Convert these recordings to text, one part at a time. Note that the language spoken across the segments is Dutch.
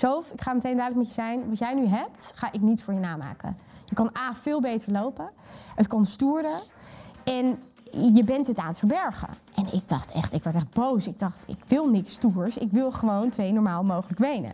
Sof, ik ga meteen duidelijk met je zijn. Wat jij nu hebt, ga ik niet voor je namaken. Je kan A, veel beter lopen. Het kan stoerder. En je bent het aan het verbergen. En ik dacht echt, ik werd echt boos. Ik dacht, ik wil niks stoers. Ik wil gewoon twee normaal mogelijk benen.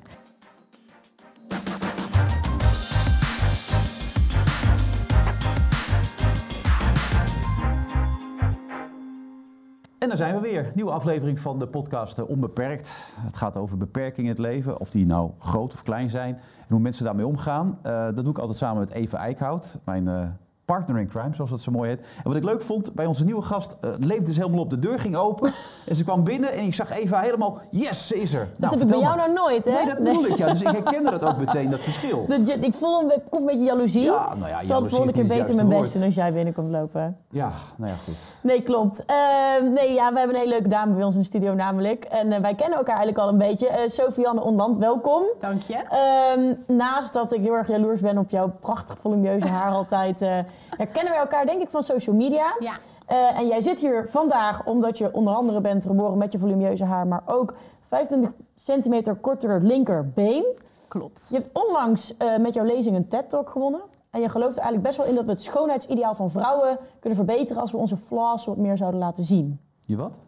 Daar zijn we weer. Nieuwe aflevering van de podcast eh, Onbeperkt. Het gaat over beperkingen in het leven, of die nou groot of klein zijn en hoe mensen daarmee omgaan. Eh, dat doe ik altijd samen met Eva Eickhout, mijn eh, partner in crime, zoals dat zo mooi heet. En wat ik leuk vond, bij onze nieuwe gast uh, leefde ze helemaal op. De deur ging open en ze kwam binnen en ik zag Eva helemaal, yes, ze is er. Dat heb ik bij jou nou nooit, hè? Nee, dat bedoel ik, ja. Dus ik herkende dat ook meteen, dat verschil. Dat, ik voel een, een beetje jaloezie. Ja, nou ja, Ik zal de volgende keer beter mijn best doen als jij binnenkomt lopen. Ja, nou ja, goed. Nee, klopt. Uh, nee, ja, we hebben een hele leuke dame bij ons in de studio namelijk. En uh, wij kennen elkaar eigenlijk al een beetje. Uh, Sofianne Onland, welkom. Dank je. Ehm, naast dat ik heel erg jaloers ben op jouw prachtig volumieuze haar altijd, herkennen we elkaar denk ik van social media. Ja. Uh, en jij zit hier vandaag omdat je onder andere bent geboren met je volumieuze haar, maar ook 25 centimeter korter linkerbeen. Klopt. Je hebt onlangs uh, met jouw lezing een TED-talk gewonnen. En je gelooft er eigenlijk best wel in dat we het schoonheidsideaal van vrouwen kunnen verbeteren als we onze flaws wat meer zouden laten zien. Je wat?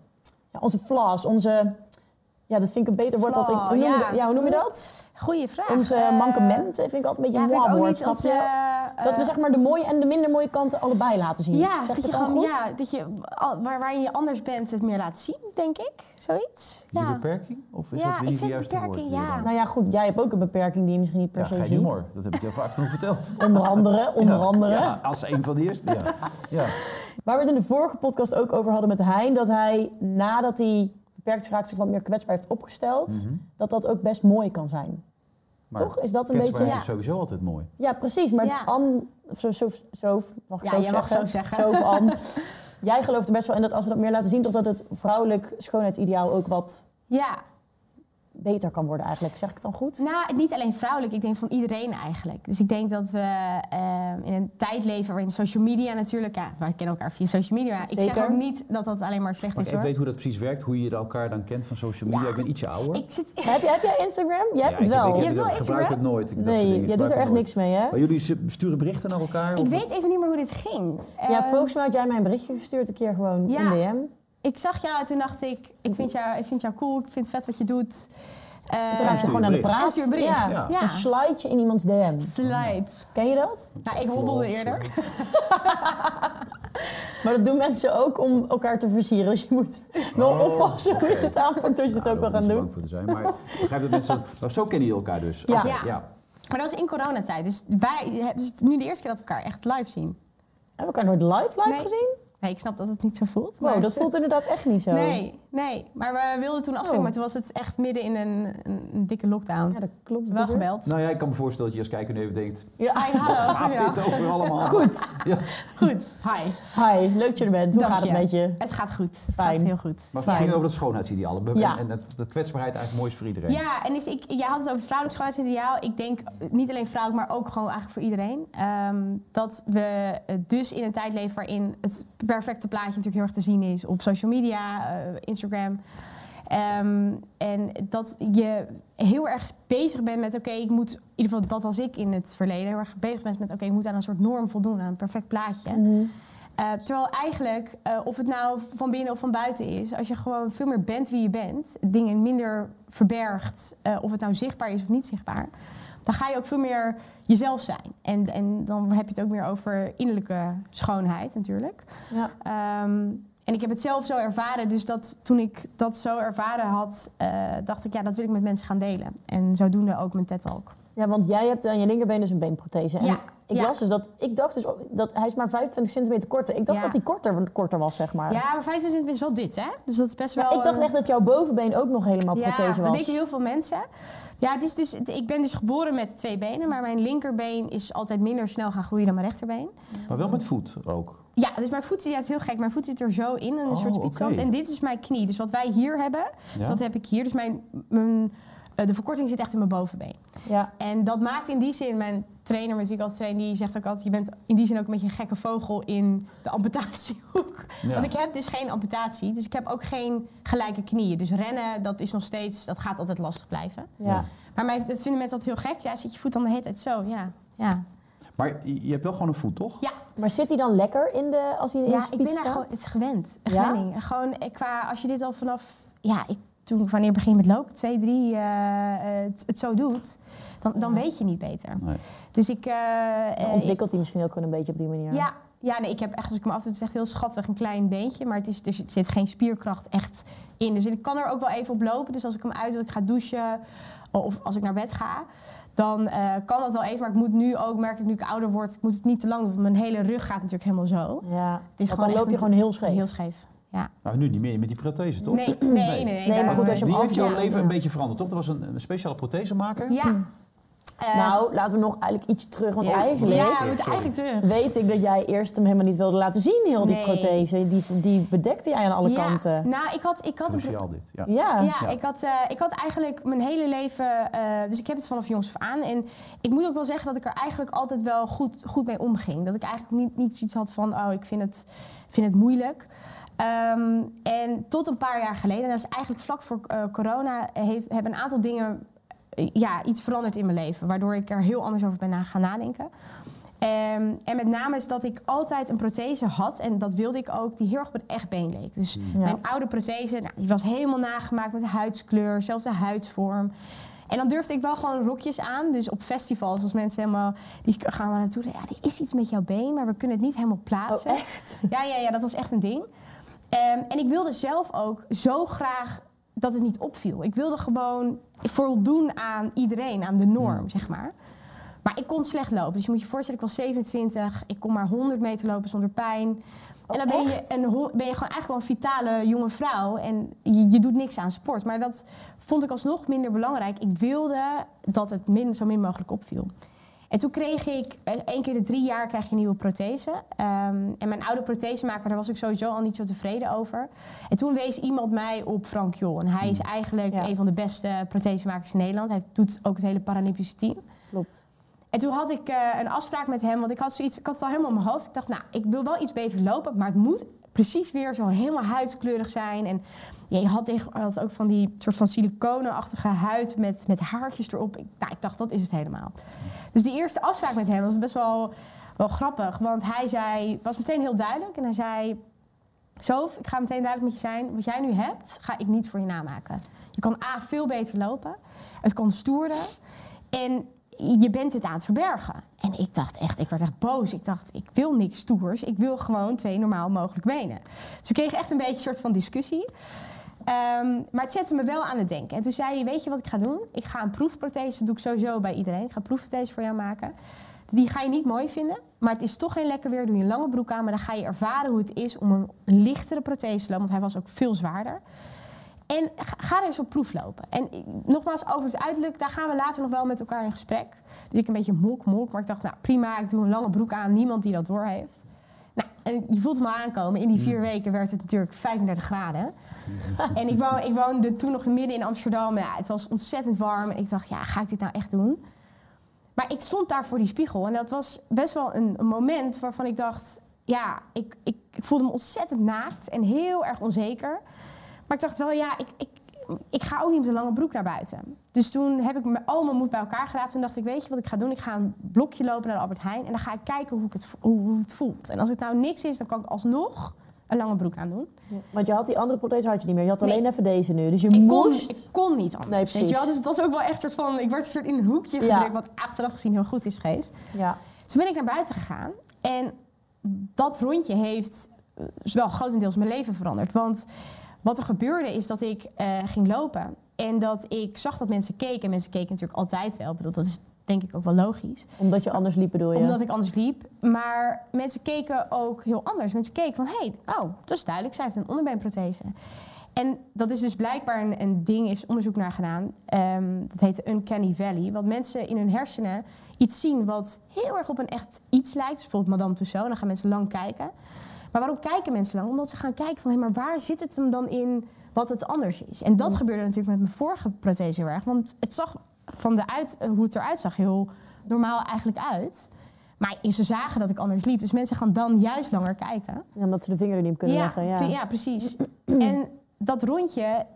Ja, onze flaws, onze... Ja, dat vind ik een beter woord. Dat ik, hoe, noem ja. je, ja, hoe noem je dat? Goeie vraag. Onze uh, mankementen vind ik altijd een beetje ja, een woord, snap je? Uh, dat we zeg maar de mooie en de minder mooie kanten allebei laten zien. Ja, zeg dat je gewoon, ja, dat je waar, waar je anders bent het meer laat zien, denk ik. Zoiets. Je ja. beperking? Of is ja, dat weer niet ik de juiste beperking, woord? Ja. Nou ja, goed, jij hebt ook een beperking die je misschien niet per ja, se geen ziet. humor. Dat heb ik je vaak genoeg verteld. Onder andere, onder ja, andere. Ja, als een van de eerste, ja. ja. Waar we het in de vorige podcast ook over hadden met Hein, dat hij nadat hij beperkt zich wat meer kwetsbaar heeft opgesteld, Mhm. dat dat ook best mooi kan zijn. Maar Toch? Is dat een beetje... is sowieso altijd mooi. Ja, precies. Maar Ja. Anne, zo, zo, zo, mag ik Ja, zo jij mag zeggen? zo zeggen. Zo, Anne. Jij gelooft er best wel in dat als we dat meer laten zien, toch dat het vrouwelijk schoonheidsideaal ook wat Ja, beter kan worden eigenlijk. Zeg ik het dan goed? nou, niet alleen vrouwelijk, ik denk van iedereen eigenlijk. Dus ik denk dat we eh, in een tijd leven waarin social media natuurlijk, ja, wij kennen elkaar via social media. Ik zeg ook niet dat dat alleen maar slecht Maar is ik hoor. weten hoe dat precies werkt, hoe je elkaar dan kent van social media. Ja. Ik ben ietsje ouder. Ik zit, Heb, je, heb jij Instagram? Jij hebt Ja, het ik heb- wel. Ik, Je heb hebt het- wel gebruik Instagram? het nooit. Ik, dat soort nee, jij doet er echt nooit. niks mee, hè? Maar jullie sturen berichten naar elkaar? ik of- weet even niet meer hoe dit ging. Ja, Eh, volgens mij had jij mij een berichtje gestuurd een keer gewoon Ja. in DM. Ik zag jou en toen dacht ik, ik vind jou, ik vind jou cool, ik vind het vet wat je doet. Eh, Toen raak je gewoon aan de praat. En stuur je bericht. Ja. Ja. Ja. Een slideje in iemands DM. Slide. Ken je dat? Nou, ik hobbelde eerder. Maar dat doen mensen ook om elkaar te versieren. Dus je moet wel Oh, oppassen hoe je het aanpakt als je het Nou, ook wel je doen. voor te zijn. Maar ik begrijp dat mensen... Zo kennen jullie elkaar dus? Ja. Ja. ja. Maar dat was in coronatijd. Dus wij hebben het is nu de eerste keer dat we elkaar echt live zien. Hebben we elkaar nooit live live Nee. gezien? Nee, ik snap dat het niet zo voelt. Wow, maar- dat voelt inderdaad echt niet zo. Nee, nee. Maar we wilden toen afspreken, Oh. maar toen was het echt midden in een, een, een dikke lockdown. Ja, dat klopt. Wel gebeld. Nou ja, ik kan me voorstellen dat je als kijker nu even denkt... Ja, Hi, hallo. Gaat Ja. dit over allemaal? goed. Ja. Goed. Hi. Hi, leuk dat je er bent. Hoe Dank gaat het met je? Het gaat goed. Het Fijn. gaat heel goed. Maar het ging over dat schoonheidsideaal. En, Ja. en dat, dat kwetsbaarheid eigenlijk mooi is voor iedereen. Ja, en dus ik, jij had het over vrouwelijk schoonheidsideaal. Ik denk niet alleen vrouwelijk, maar ook gewoon eigenlijk voor iedereen. Ehm, dat we eh, dus in een tijd leven waarin het perfecte plaatje natuurlijk heel erg te zien is op social media, eh, Instagram. Ehm, en dat je heel erg bezig bent met, oké, ik moet, in ieder geval dat was ik in het verleden, heel erg bezig bent met, oké, ik moet aan een soort norm voldoen, aan een perfect plaatje. Mhm. Eh, terwijl eigenlijk, eh, of het nou van binnen of van buiten is, als je gewoon veel meer bent wie je bent, dingen minder verbergt, of het nou zichtbaar is of niet zichtbaar, dan ga je ook veel meer jezelf zijn. En, en dan heb je het ook meer over innerlijke schoonheid natuurlijk. Ja. Ehm, en ik heb het zelf zo ervaren, dus dat toen ik dat zo ervaren had, eh, dacht ik, ja, dat wil ik met mensen gaan delen. En zodoende ook mijn TED-talk. ja, want jij hebt aan je linkerbeen dus een beenprothese. En Ja, ik ja. las dus dat, ik dacht dus dat hij is maar 25 centimeter korter. Ik dacht Ja. dat hij korter, korter was, zeg maar. Ja, maar 25 is wel dit, hè? Dus dat is best Ja, wel... ik dacht eh, echt dat jouw bovenbeen ook nog helemaal prothese Ja, dat was. denken heel veel mensen. Ja, het is dus, ik ben dus geboren met twee benen, maar mijn linkerbeen is altijd minder snel gaan groeien dan mijn rechterbeen. Maar wel met voet ook. Ja, dus mijn voet zit, ja, het is heel gek, mijn voet zit er zo in, een Oh, soort spitsrand. oké. En dit is mijn knie. Dus wat wij hier hebben, Ja? dat heb ik hier. Dus mijn, mijn de verkorting zit echt in mijn bovenbeen. Ja. En dat maakt in die zin, mijn trainer met wie ik altijd train, die zegt ook altijd, je bent in die zin ook een beetje een gekke vogel in de amputatiehoek. Ja. Want ik heb dus geen amputatie, dus ik heb ook geen gelijke knieën. Dus rennen, dat is nog steeds, dat gaat altijd lastig blijven. ja. Maar mij, dat vinden mensen altijd heel gek. Ja, zit je voet dan de hele tijd zo? Ja, ja. Maar je hebt wel gewoon een voet, toch? Ja, Maar zit hij dan lekker in de, als hij in de ja ik ben daar gewoon, het is gewend. Een Ja? gewenning. En Gewoon eh, qua, als je dit al vanaf, ja, ik, toen, wanneer begin je met lopen, twee, drie, eh, eh, het, het zo doet, dan, dan Ja. weet je niet beter. Nee. Dus ik... eh, Dan ontwikkelt hij misschien ook gewoon een beetje op die manier. Ja, ja nee, ik heb echt, als ik me af het is echt heel schattig, een klein beentje. Maar het is, er zit- zit geen spierkracht echt in. Dus ik kan er ook wel even op lopen. Dus als ik hem uit wil, ik ga douchen of als ik naar bed ga, dan eh, kan dat wel even. Maar ik moet nu ook, merk ik nu ik ouder word, ik moet het niet te lang doen. Want mijn hele rug gaat natuurlijk helemaal zo. Ja. Het is gewoon dan loop je gewoon heel scheef. Heel scheef. Ja. Nou, nu niet meer met die prothese, toch? Nee, nee, nee. nee, Nee, maar goed, als je Die heeft jouw ja, leven een beetje veranderd, toch? Er was een, een speciale prothesemaker. Ja. Eh, Nou, laten we nog eigenlijk iets terug. Want ja. eigenlijk Ja, we Sorry. moeten eigenlijk terug. weet ik dat jij eerst hem helemaal niet wilde laten zien, heel die Nee. prothese. Die, die bedekte jij aan alle ja. kanten. Nou, ik had, ik had Cruciaal dit. Ja. Ja. Ja, Ja. Ik, had, eh, ik had eigenlijk mijn hele leven, eh, dus ik heb het vanaf jongs af aan. En ik moet ook wel zeggen dat ik er eigenlijk altijd wel goed, goed mee omging. Dat ik eigenlijk niet, niet zoiets had van, oh, ik vind het, vind het moeilijk. Ehm, en tot een paar jaar geleden, en dat is eigenlijk vlak voor eh, corona, heeft, hebben een aantal dingen, eh, ja, iets veranderd in mijn leven. Waardoor ik er heel anders over ben na gaan nadenken. Ehm, en met name is dat ik altijd een prothese had, en dat wilde ik ook, die heel erg op een echt been leek. Dus Ja. mijn oude prothese, nou, die was helemaal nagemaakt met de huidskleur, zelfs de huidsvorm. En dan durfde ik wel gewoon rokjes aan. Dus op festivals, als mensen helemaal, die gaan we naartoe. Ja, er is iets met jouw been, maar we kunnen het niet helemaal plaatsen. Oh, echt? Ja, ja, ja, dat was echt een ding. Ehm, en ik wilde zelf ook zo graag dat het niet opviel. Ik wilde gewoon voldoen aan iedereen, aan de norm, zeg maar. Maar ik kon slecht lopen. Dus je moet je voorstellen, ik was 27. Ik kon maar 100 meter lopen zonder pijn. Oh, en dan ben je, echt? een, ben je gewoon eigenlijk wel een vitale jonge vrouw. En je, je doet niks aan sport. Maar dat vond ik alsnog minder belangrijk. Ik wilde dat het min, zo min mogelijk opviel. En toen kreeg ik, eh, één keer de drie jaar krijg je een nieuwe prothese. Ehm, en mijn oude prothesemaker, daar was ik sowieso al niet zo tevreden over. En toen wees iemand mij op Frank Jol. En hij is eigenlijk Ja. een van de beste prothesemakers in Nederland. Hij doet ook het hele Paralympische team. Klopt. En toen had ik eh, een afspraak met hem, want ik had, zoiets, ik had het al helemaal in mijn hoofd. Ik dacht, nou, ik wil wel iets beter lopen, maar het moet precies weer zo helemaal huidskleurig zijn. En ja, je had, tegen, had ook van die soort van siliconenachtige huid met, met haartjes erop. Ik, nou, ik dacht, dat is het helemaal. Dus die eerste afspraak met hem was best wel, wel grappig, want hij zei, was meteen heel duidelijk. En hij zei, Sof, ik ga meteen duidelijk met je zijn. Wat jij nu hebt, ga ik niet voor je namaken. Je kan A, veel beter lopen. Het kan stoerder. En je bent het aan het verbergen. En ik dacht echt, ik werd echt boos. Ik dacht, ik wil niks stoers. Ik wil gewoon twee normaal mogelijk benen. Dus we kregen echt een beetje een soort van discussie. Ehm, maar het zette me wel aan het denken. En toen zei hij, weet je wat ik ga doen? Ik ga een proefprothese, dat doe ik sowieso bij iedereen. Ik ga een proefprothese voor jou maken. Die ga je niet mooi vinden, maar het is toch geen lekker weer. Doe je een lange broek aan, maar dan ga je ervaren hoe het is om een lichtere prothese te lopen. Want hij was ook veel zwaarder. En ga, er eens op proef lopen. En nogmaals, over het uiterlijk, daar gaan we later nog wel met elkaar in gesprek. Dus ik een beetje mok, mok. Maar ik dacht, nou prima, ik doe een lange broek aan. Niemand die dat door heeft. Nou, en je voelt al aankomen. In die vier weken werd het natuurlijk 35 graden. En ik, woon, ik woonde toen nog midden in Amsterdam. Ja, het was ontzettend warm. En ik dacht, ja, ga ik dit nou echt doen? Maar ik stond daar voor die spiegel. En dat was best wel een, een moment waarvan ik dacht... Ja, ik, ik, ik voelde me ontzettend naakt en heel erg onzeker. Maar ik dacht wel, ja, ik, ik, ik ga ook niet met een lange broek naar buiten. Dus toen heb ik me- al mijn moed bij elkaar gedaan. Toen dacht ik, weet je wat ik ga doen? Ik ga een blokje lopen naar de Albert Heijn. En dan ga ik kijken hoe, ik het, hoe, hoe het voelt. En als het nou niks is, dan kan ik alsnog een lange broek aan doen. Want je had die andere prothese had je niet meer. Je had Nee. alleen even deze nu. Dus je Ik kon, moest... ik kon niet anders. Nee, weet je precies. wel? Dus het was ook wel echt een soort van... Ik werd een soort in een hoekje Ja. gedrukt, wat achteraf gezien heel goed is geweest. Ja. Toen ben ik naar buiten gegaan. En dat rondje heeft eh, dus wel grotendeels mijn leven veranderd. Want wat er gebeurde is dat ik eh, ging lopen. En dat ik zag dat mensen keken. En mensen keken natuurlijk altijd wel. Ik bedoel, dat is denk ik ook wel logisch. Omdat je anders liep, bedoel je? Omdat ik anders liep. Maar mensen keken ook heel anders. Mensen keken van, hé, hey, oh, dat is duidelijk. Zij heeft een onderbeenprothese. En dat is dus blijkbaar een, een ding, is onderzoek naar gedaan. Ehm, dat heet Uncanny Valley. Want mensen in hun hersenen iets zien wat heel erg op een echt iets lijkt. Dus bijvoorbeeld Madame Tussauds, dan gaan mensen lang kijken. Maar waarom kijken mensen lang? Omdat ze gaan kijken van, hé, maar waar zit het hem dan in wat het anders is. En dat gebeurde natuurlijk met mijn vorige prothese heel erg. Want het zag van de uit, eh, hoe het eruit zag heel normaal eigenlijk uit. Maar ze zagen dat ik anders liep. Dus mensen gaan dan juist langer kijken. Ja, omdat ze de vinger er niet op kunnen ja, leggen. Ja. ja, precies. en dat rondje,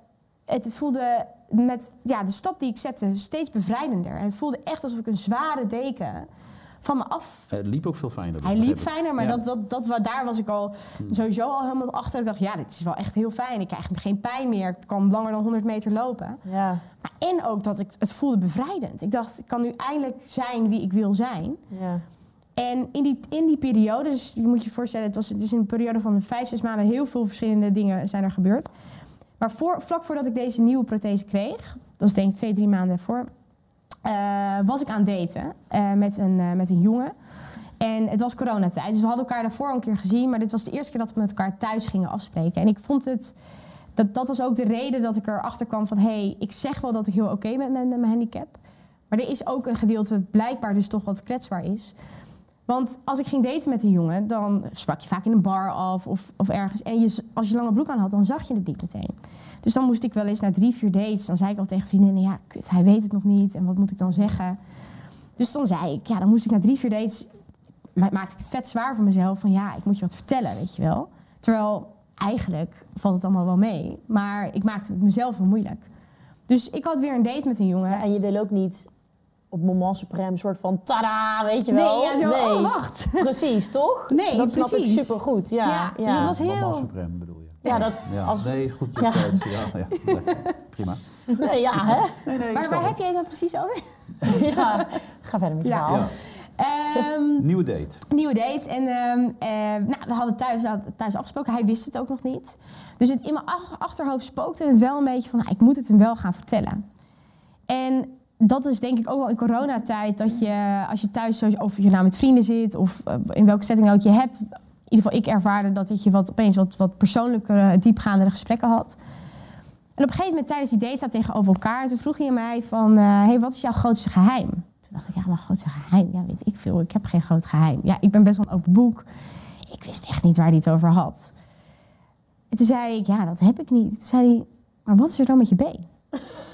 het voelde met ja, de stap die ik zette steeds bevrijdender. En het voelde echt alsof ik een zware deken van me af Het liep ook veel fijner. dus hij liep fijner, maar Ja. dat, dat, dat, daar was ik al sowieso al helemaal achter. Ik dacht, ja, dit is wel echt heel fijn. Ik krijg geen pijn meer. Ik kan langer dan 100 meter lopen. Ja. Maar en ook dat ik het voelde bevrijdend. Ik dacht, ik kan nu eindelijk zijn wie ik wil zijn. ja. En in die, in die periode, dus je moet je voorstellen, het, was, het is in een periode van vijf, zes maanden heel veel verschillende dingen zijn er gebeurd. Maar voor, vlak voordat ik deze nieuwe prothese kreeg, dat was denk ik twee, drie maanden voor, was ik aan het daten eh, met, een, eh, met een jongen. En het was coronatijd, dus we hadden elkaar daarvoor een keer gezien, maar dit was de eerste keer dat we met elkaar thuis gingen afspreken. En ik vond het, dat, dat was ook de reden dat ik erachter kwam van, hé, hey, ik zeg wel dat ik heel oké ben met, met mijn handicap. Maar er is ook een gedeelte blijkbaar dus toch wat kwetsbaar is. Want als ik ging daten met een jongen, dan sprak je vaak in een bar af of, of ergens. En je, als je lange broek aan had, dan zag je het niet meteen. Dus dan moest ik wel eens na drie, vier dates, dan zei ik al tegen vriendinnen, ja, kut, hij weet het nog niet. En wat moet ik dan zeggen? Dus dan zei ik, ja, dan moest ik na drie, vier dates, ma- maakte ik het vet zwaar voor mezelf. Van ja, ik moet je wat vertellen, weet je wel. Terwijl eigenlijk valt het allemaal wel mee. Maar ik maakte het mezelf wel moeilijk. Dus ik had weer een date met een jongen. Ja, En je wil ook niet op moment supreme soort van tada, weet je wel? nee, ja, zo, oh, wacht. Precies, toch? Nee, dat snap ik precies. supergoed. Ja, Ja, ja. dus het was heel... Supreme? Ja, dat, Ja, als, nee, goed. Ja. Ja. Ja. Prima. nee, ja, hè? Nee, nee, ik Maar waar heb jij het dan precies over? ja. Ga verder met je verhaal. Ehm, Nieuwe date. nieuwe date. En ehm, eh, nou, we hadden thuis, hadden thuis afgesproken. Hij wist het ook nog niet. Dus het, in mijn ach- achterhoofd spookte het wel een beetje van... Nou, ik moet het hem wel gaan vertellen. En dat is denk ik ook wel in coronatijd... dat je als je thuis, zo- of je nou met vrienden zit... of eh, in welke setting ook je hebt... in ieder geval ik ervaarde dat, dat je wat, opeens wat, wat persoonlijkere, diepgaandere gesprekken had... En op een gegeven moment tijdens die date we tegenover elkaar. Toen vroeg hij mij van, eh, hey, wat is jouw grootste geheim? Toen dacht ik, ja, mijn grootste geheim? Ja, weet ik veel. Ik heb geen groot geheim. Ja, ik ben best wel een open boek. Ik wist echt niet waar hij het over had. En toen zei ik, ja, dat heb ik niet. Toen zei hij, maar wat is er dan met je been?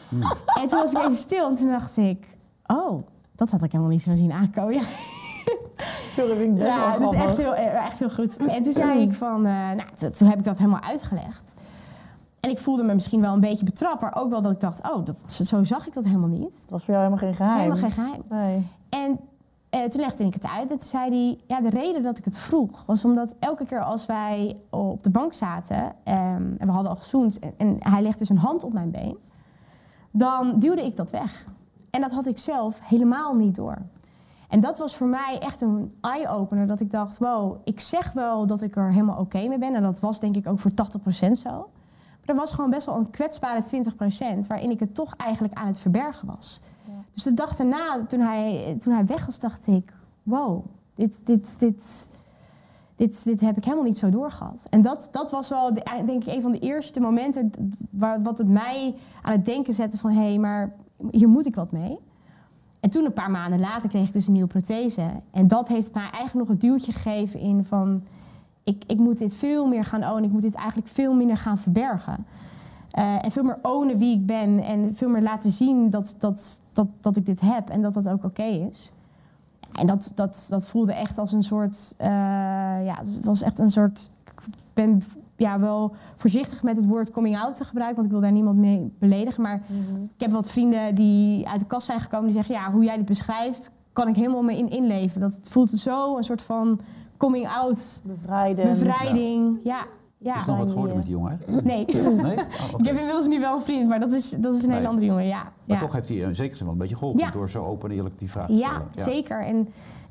Hmm. En toen was ik even stil en toen dacht ik, oh, dat had ik helemaal niet zo zien aankomen. Ja, Sorry, ik ja, dat is echt heel, eh, echt heel goed. En toen zei ik van, eh, nou, toen, heb ik dat helemaal uitgelegd. En ik voelde me misschien wel een beetje betrapt, maar ook wel dat ik dacht, oh, dat, zo zag ik dat helemaal niet. Het was voor jou helemaal geen geheim. Helemaal geen geheim. Nee. En eh, toen legde ik het uit en toen zei hij, ja, de reden dat ik het vroeg was omdat elke keer als wij op de bank zaten ehm, en we hadden al gezoend en, en hij legde zijn hand op mijn been, dan duwde ik dat weg. En dat had ik zelf helemaal niet door. En dat was voor mij echt een eye-opener dat ik dacht, wow, ik zeg wel dat ik er helemaal oké mee ben en dat was denk ik ook voor 80% zo. Maar er was gewoon best wel een kwetsbare 20% waarin ik het toch eigenlijk aan het verbergen was. Ja. Dus de dag daarna, toen hij, toen hij weg was, dacht ik: wow, dit, dit, dit, dit, dit heb ik helemaal niet zo doorgehad. En dat, dat was wel, de, denk ik, een van de eerste momenten waar, wat het mij aan het denken zette: van hé, hey, maar hier moet ik wat mee. En toen, een paar maanden later, kreeg ik dus een nieuwe prothese. En dat heeft mij eigenlijk nog een duwtje gegeven in van: ik, ik moet dit veel meer gaan ownen. Ik moet dit eigenlijk veel minder gaan verbergen. Eh, en veel meer ownen wie ik ben. En veel meer laten zien dat, dat, dat, dat ik dit heb. En dat dat ook oké is. En dat, dat, dat voelde echt als een soort... eh, ja, het was echt een soort... Ik ben ja, wel voorzichtig met het woord coming out te gebruiken. Want ik wil daar niemand mee beledigen. Maar Mhm. ik heb wat vrienden die uit de kast zijn gekomen. Die zeggen, ja, hoe jij dit beschrijft... kan ik helemaal mee in inleven. Dat het voelt zo een soort van coming out... Bevrijden. Bevrijding. Ja, ja. Is nog wat geworden met die jongen? hè? Nee. Nee? Oh, oké. Ik heb inmiddels nu wel een vriend, maar dat is, dat is een hele Nee. andere jongen, ja. Maar ja. toch heeft hij in zekere zin wel een beetje geholpen Ja. door zo open en eerlijk die vraag te Ja, stellen. zeker. En eh,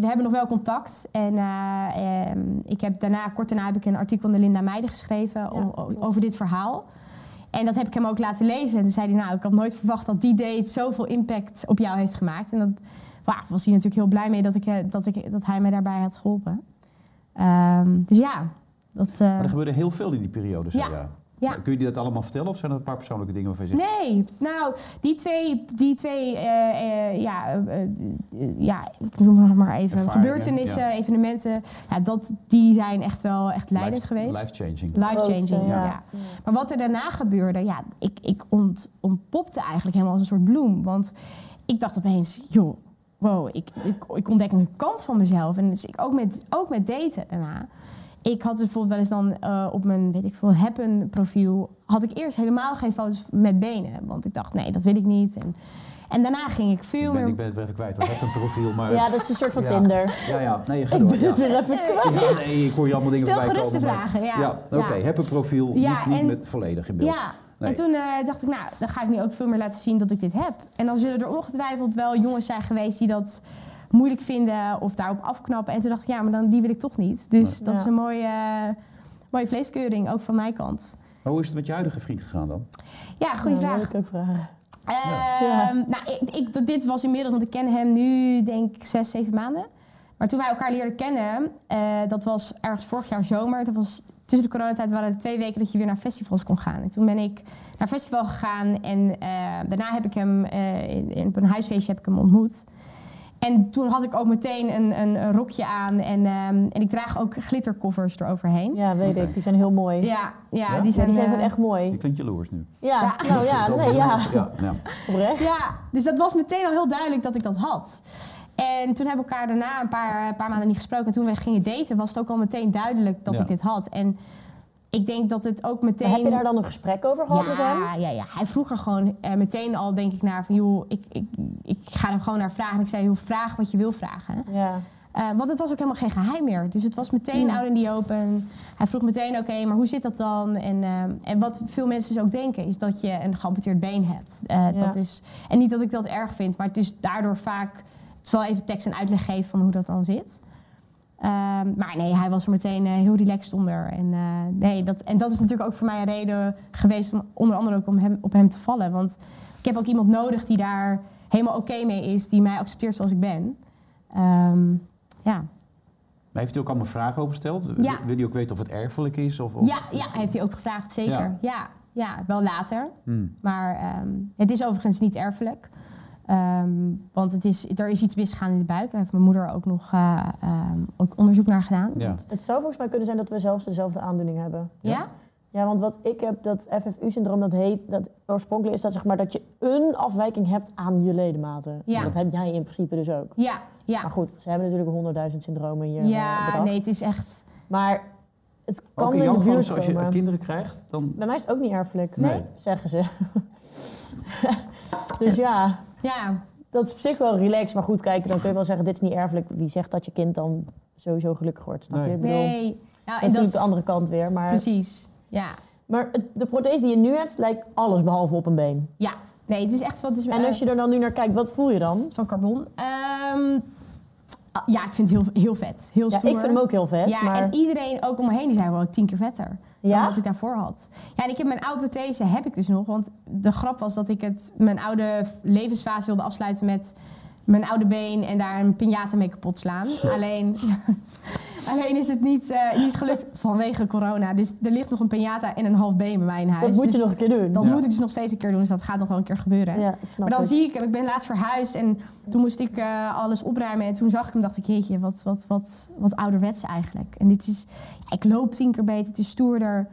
we hebben nog wel contact. En eh, ehm, ik heb daarna, kort daarna heb ik een artikel in de Linda Meijden geschreven o- over dit verhaal. En dat heb ik hem ook laten lezen. En toen zei hij, nou, ik had nooit verwacht dat die date zoveel impact op jou heeft gemaakt. En dat was hij natuurlijk heel blij mee dat, ik, eh, dat, ik, dat hij mij daarbij had geholpen. Ehm, dus ja, dat... eh, Maar er gebeurde heel veel in die periode, zei Ja. je. Ja. Kun je die dat allemaal vertellen of zijn dat een paar persoonlijke dingen waarvan je zegt... Nee, nou, die twee, die twee eh, eh, ja, eh, ja, ik noem het maar even, Ervaringen, gebeurtenissen, ja. evenementen, ja, dat, die zijn echt wel echt leidend life- geweest. Life-changing. Life-changing, ja. ja. Maar wat er daarna gebeurde, ja, ik, ik ont, ontpopte eigenlijk helemaal als een soort bloem. Want ik dacht opeens, joh, wow, ik, ik, ik ontdek een kant van mezelf. En dus ik ook met, ook met daten daarna. Ik had dus bijvoorbeeld wel eens dan eh, op mijn, weet ik veel, Happen profiel... had ik eerst helemaal geen foto's met benen. Want ik dacht, nee, dat wil ik niet. En, en daarna ging ik Ik veel ben, meer... ik ben het weer even kwijt. hoor. Ik heb een profiel, maar... Ja, dat is een soort van Ja. Tinder. ja, ja. Nee, ga Ik door. ben het Ja. weer even kwijt. Ja, nee, ik hoor je allemaal dingen Stel voorbij gerust de komen, maar- vragen, ja. Ja, oké. Ja. Heb een profiel, Ja, niet, niet en- met volledig in beeld. Ja, Nee. en toen eh, dacht ik, nou, dan ga ik nu ook veel meer laten zien dat ik dit heb. En dan zullen er ongetwijfeld wel jongens zijn geweest die dat moeilijk vinden of daarop afknappen. En toen dacht ik, ja, maar dan, die wil ik toch niet. Dus Nee. dat Ja. is een mooie, eh, mooie vleeskeuring, ook van mijn kant. Maar hoe is het met je huidige vriend gegaan dan? Ja, goede Ja, vraag. ik ook vragen. Ehm, Ja. Nou, ik, dit was inmiddels, want ik ken hem nu denk ik zes, zeven maanden. Maar toen wij elkaar leerden kennen, eh, dat was ergens vorig jaar zomer. Dat was tussen de coronatijd waren er twee weken dat je weer naar festivals kon gaan. En toen ben ik naar festival gegaan en eh, daarna heb ik hem eh, in, in- op een huisfeestje heb ik hem ontmoet. En toen had ik ook meteen een, een, een rokje aan en, ehm, en ik draag ook glittercovers eroverheen. Ja, weet ik. Die zijn heel mooi. Ja, Ja, ja, Ja? die die zijn, zijn, eh, echt Je mooi. klinkt jaloers nu. Ja, nou ja, nee, ja. Ja, ja. Oprecht. Ja, dus dat was meteen al heel duidelijk dat ik dat had. En toen hebben we elkaar daarna een paar, een paar maanden niet gesproken. En toen we gingen daten, was het ook al meteen duidelijk dat Ja. ik dit had. En ik denk dat het ook meteen... Maar heb je daar dan een gesprek over gehad met hem? ja, ja, ja, hij vroeg er gewoon eh, meteen al, denk ik, naar van... joh, ik, ik, ik ga er gewoon naar vragen. En ik zei, joh, vraag wat je wil vragen. Ja. Eh, want het was ook helemaal geen geheim meer. Dus het was meteen Ja. out in the open. Hij vroeg meteen, oké, maar hoe zit dat dan? En, eh, en wat veel mensen dus ook denken, is dat je een geamputeerd been hebt. Ja. dat is, en niet dat ik dat erg vind, maar het is daardoor vaak... Het zal even tekst en uitleg geven van hoe dat dan zit. Ehm, maar nee, hij was er meteen eh, heel relaxed onder. En, eh, nee, dat, en dat is natuurlijk ook voor mij een reden geweest om onder andere ook om hem, op hem te vallen. Want ik heb ook iemand nodig die daar helemaal oké mee is, die mij accepteert zoals ik ben. Ehm, ja. Maar heeft hij ook allemaal vragen over gesteld? Ja. Wil hij ook weten of het erfelijk is? Of, of- Ja, ja, heeft hij ook gevraagd, zeker. Ja. Ja, ja, wel later. Hmm. Maar ehm, het is overigens niet erfelijk. Ehm, want het is, er is iets misgegaan in de buik. Daar heeft mijn moeder ook nog eh, ehm, ook onderzoek naar gedaan. Ja. Het zou volgens mij kunnen zijn dat we zelfs dezelfde aandoening hebben. ja? Ja, want wat ik heb, dat FFU-syndroom, dat heet, dat oorspronkelijk is dat zeg maar dat je een afwijking hebt aan je ledematen. Ja. Dat heb jij in principe dus ook. Ja, ja. Maar goed, ze hebben natuurlijk honderdduizend syndromen hier eh, Ja, bedacht. nee, het is echt... Maar het kan Ook in de geval, buurt dus als je komen. kinderen krijgt, dan... Bij mij is het ook niet erfelijk, Nee. zeggen ze. dus ja, Ja, dat is op zich wel relaxed. Maar goed, kijk, dan kun je wel zeggen, dit is niet erfelijk. Wie zegt dat je kind dan sowieso gelukkig wordt? Snap je? Nee. Bedoel, nee. Nou, dat is en natuurlijk dat, de andere kant weer. Maar, precies. Ja, maar het- de prothese die je nu hebt, lijkt alles behalve op een been. ja. Nee, het is echt wat... Het is, En als je er dan nu naar kijkt, wat voel je dan? van carbon. Ehm, ja, ik vind het heel, heel vet. Heel Ja, stoer. ik vind hem ook heel vet. Ja, maar... en iedereen ook om me heen die zei wel tien keer vetter dan wat ik daarvoor had. Ja, en ik heb mijn oude prothese heb ik dus nog, want de grap was dat ik het mijn oude levensfase wilde afsluiten met mijn oude been en daar een piñata mee kapot slaan. Alleen, alleen is het niet, eh, niet gelukt vanwege corona. Dus er ligt nog een piñata en een half been bij mij in huis. dat moet je Dus nog een keer doen. dat Ja. moet ik dus nog steeds een keer doen, dus dat gaat nog wel een keer gebeuren. Ja, Maar dan ik. zie ik ik ben laatst verhuisd en toen moest ik eh, alles opruimen. En toen zag ik hem, dacht ik, jeetje, wat, wat, wat, wat ouderwets eigenlijk. En dit is, ik loop tien keer beter, het is stoerder.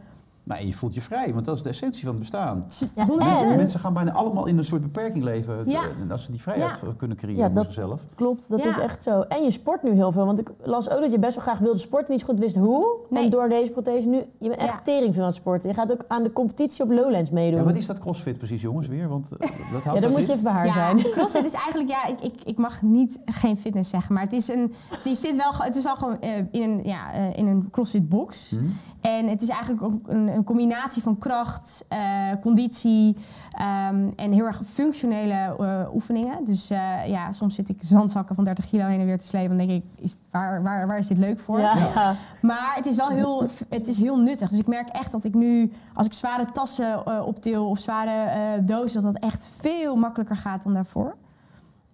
Nee, je voelt je vrij, want dat is de essentie van het bestaan. Ja, 100%. Mensen, En- mensen gaan bijna allemaal in een soort beperking leven. Ja. En als ze die vrijheid Ja. kunnen creëren Ja, voor dat- zichzelf. Klopt, dat Ja. is echt zo. En je sport nu heel veel, want ik las ook dat je best wel graag wilde sporten, niet zo goed wist hoe. Nee. En door deze prothese nu, je bent echt Ja. tering veel aan het sporten. Je gaat ook aan de competitie op Lowlands meedoen. Ja, wat is dat crossfit precies, jongens, weer? Want eh, dat houdt Ja, dat dan moet in? je even bij haar ja, zijn. crossfit is eigenlijk, ja, ik, ik, ik mag niet geen fitness zeggen, maar het is een, het is, zit wel, het is wel gewoon eh, in een, ja, eh, in een crossfit box. Hm? En het is eigenlijk ook een, een combinatie van kracht, eh, conditie ehm, en heel erg functionele eh, oefeningen. Dus eh, ja, soms zit ik zandzakken van 30 kilo heen en weer te slepen. Dan denk ik, is, waar, waar, waar is dit leuk voor? Ja. Maar het is wel heel, het is heel nuttig. Dus ik merk echt dat ik nu, als ik zware tassen eh, optil of zware eh, dozen, dat dat echt veel makkelijker gaat dan daarvoor.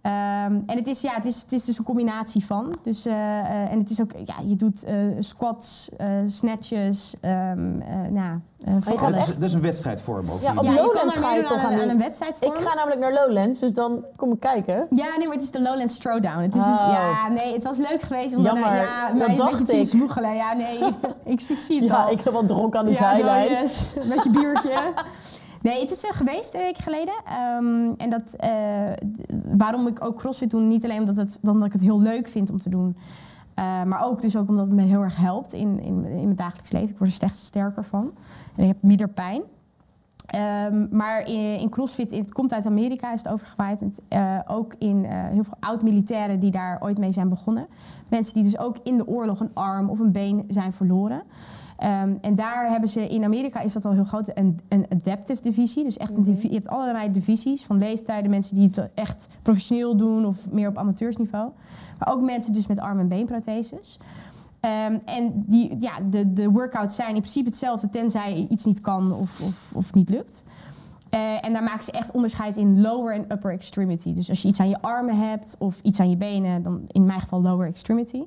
Ehm, en het is, ja, het, is, het is dus een combinatie van. Dus, eh, eh, en het is ook, ja, je doet eh, squats, eh, snatches, ehm eh, nou, van Ja, alles. is, dat is een wedstrijdvorm ook. Ja, die- op Ja, Lowlands ga je toch aan, aan een- aan die- een wedstrijdvorm. Ik ga namelijk naar Lowlands, dus dan kom ik kijken. Ja, nee, maar het is de Lowlands Throwdown. Het is dus, Oh. ja, nee, het was leuk geweest om dan, Jammer, ja, dat dacht ik. zwoegelen. Ja, nee, ik, ik zie het Ja, al. ik heb wat dronken aan de ja, zo, zijlijn. yes. Met je biertje. Nee, het is er geweest twee weken geleden. Ehm, en dat, eh, waarom ik ook CrossFit doe, niet alleen omdat, het, ik het heel leuk vind om te doen. eh, maar ook dus ook omdat het me heel erg helpt in, in, in mijn dagelijks leven. Ik word er steeds sterker van. En ik heb minder pijn. Ehm, maar in, in CrossFit, het komt uit Amerika, is het overgewaaid. Eh, ook in eh, heel veel oud-militairen die daar ooit mee zijn begonnen. Mensen die dus ook in de oorlog een arm of een been zijn verloren. Ehm, en daar hebben ze, in Amerika is dat al heel groot, een, een adaptive divisie. Dus echt een Mhm. divi- je hebt allerlei divisies van leeftijden. Mensen die het echt professioneel doen of meer op amateursniveau. Maar ook mensen dus met arm- en beenprotheses. Ehm, en die, ja, de, de workouts zijn in principe hetzelfde, tenzij iets niet kan of, of, of niet lukt. Eh, en daar maken ze echt onderscheid in lower en upper extremity. Dus als je iets aan je armen hebt of iets aan je benen, dan in mijn geval lower extremity.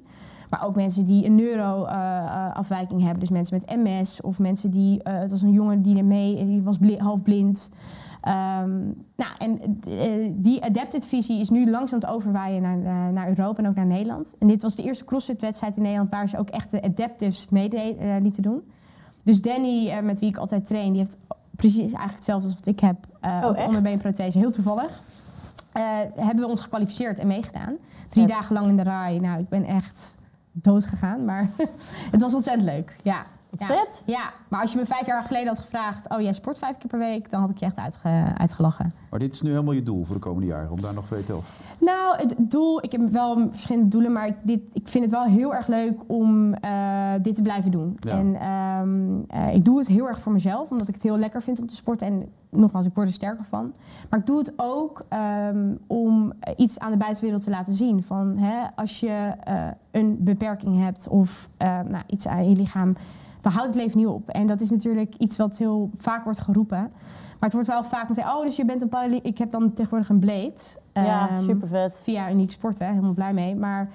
Maar ook mensen die een neuroafwijking hebben. Dus mensen met MS of mensen die... eh, het was een jongen die ermee... Die was bli- half blind. Ehm, nou, en eh, die adapted visie is nu langzaam te overwaaien naar, eh, naar Europa en ook naar Nederland. En dit was de eerste CrossFit-wedstrijd in Nederland... waar ze ook echt de adaptives mee eh, lieten doen. Dus Danny, met wie ik altijd train, die heeft precies eigenlijk hetzelfde als wat ik heb. Oh, onderbeenprothese, heel toevallig. Hebben we ons gekwalificeerd en meegedaan. Drie dagen lang in de RAI. Nou, ik ben echt dood gegaan, maar het was ontzettend leuk. Ja. Wat Ja. vet. ja, maar als je me vijf jaar geleden had gevraagd... oh, jij sport vijf keer per week, dan had ik je echt uitge- uitgelachen. Maar dit is nu helemaal je doel voor de komende jaren, om daar nog twee te of. Nou, het doel, ik heb wel verschillende doelen, maar ik, dit, ik vind het wel heel erg leuk om eh, dit te blijven doen. Ja. En ehm, eh, ik doe het heel erg voor mezelf, omdat ik het heel lekker vind om te sporten. En nogmaals, ik word er sterker van. Maar ik doe het ook ehm, om iets aan de buitenwereld te laten zien. Van hè, als je eh, een beperking hebt of eh, nou, iets aan je lichaam, dan houdt het leven niet op. En dat is natuurlijk iets wat heel vaak wordt geroepen. Maar het wordt wel vaak meteen, oh, dus je bent een paraly... Ik heb dan tegenwoordig een blade. Ja, Ehm, super vet. via Uniek Sporten, helemaal blij mee. Maar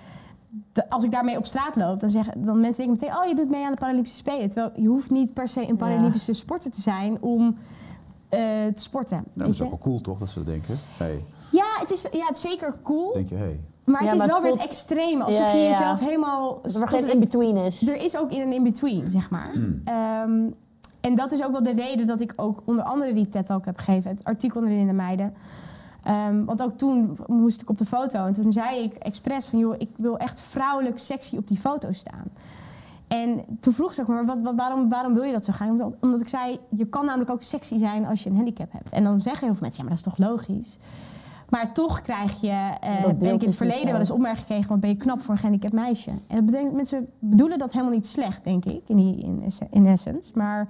de- als ik daarmee op straat loop, dan zeggen dan mensen denken meteen, oh, je doet mee aan de Paralympische Spelen. Terwijl je hoeft niet per se een Paralympische sporter te zijn om te sporten. Nou, dat is ook wel cool toch, dat ze dat denken. Hey, Ja, het is, ja, het is zeker cool. denk je, hey. Maar het Ja, is maar wel het weer voelt- het extreme. Alsof Ja, je ja, ja. jezelf helemaal... Dat er geen in-between is. er is ook in een in-between, zeg maar. Hmm. Ehm, en dat is ook wel de reden dat ik ook onder andere die TED ook heb gegeven. Het artikel in de meiden. Ehm, want ook toen moest ik op de foto. En toen zei ik expres van... joh, ik wil echt vrouwelijk sexy op die foto staan. En toen vroeg ze ook maar, wat, wat, waarom, waarom wil je dat zo graag? Omdat, omdat ik zei, je kan namelijk ook sexy zijn als je een handicap hebt. En dan zeggen heel veel mensen, ja, maar dat is toch logisch? Maar toch krijg je, eh, ben ik in het verleden wel eens opmerking gekregen van ben je knap voor een gehandicapt meisje. En dat bedenkt, mensen bedoelen dat helemaal niet slecht, denk ik, in, die, in, in essence. Maar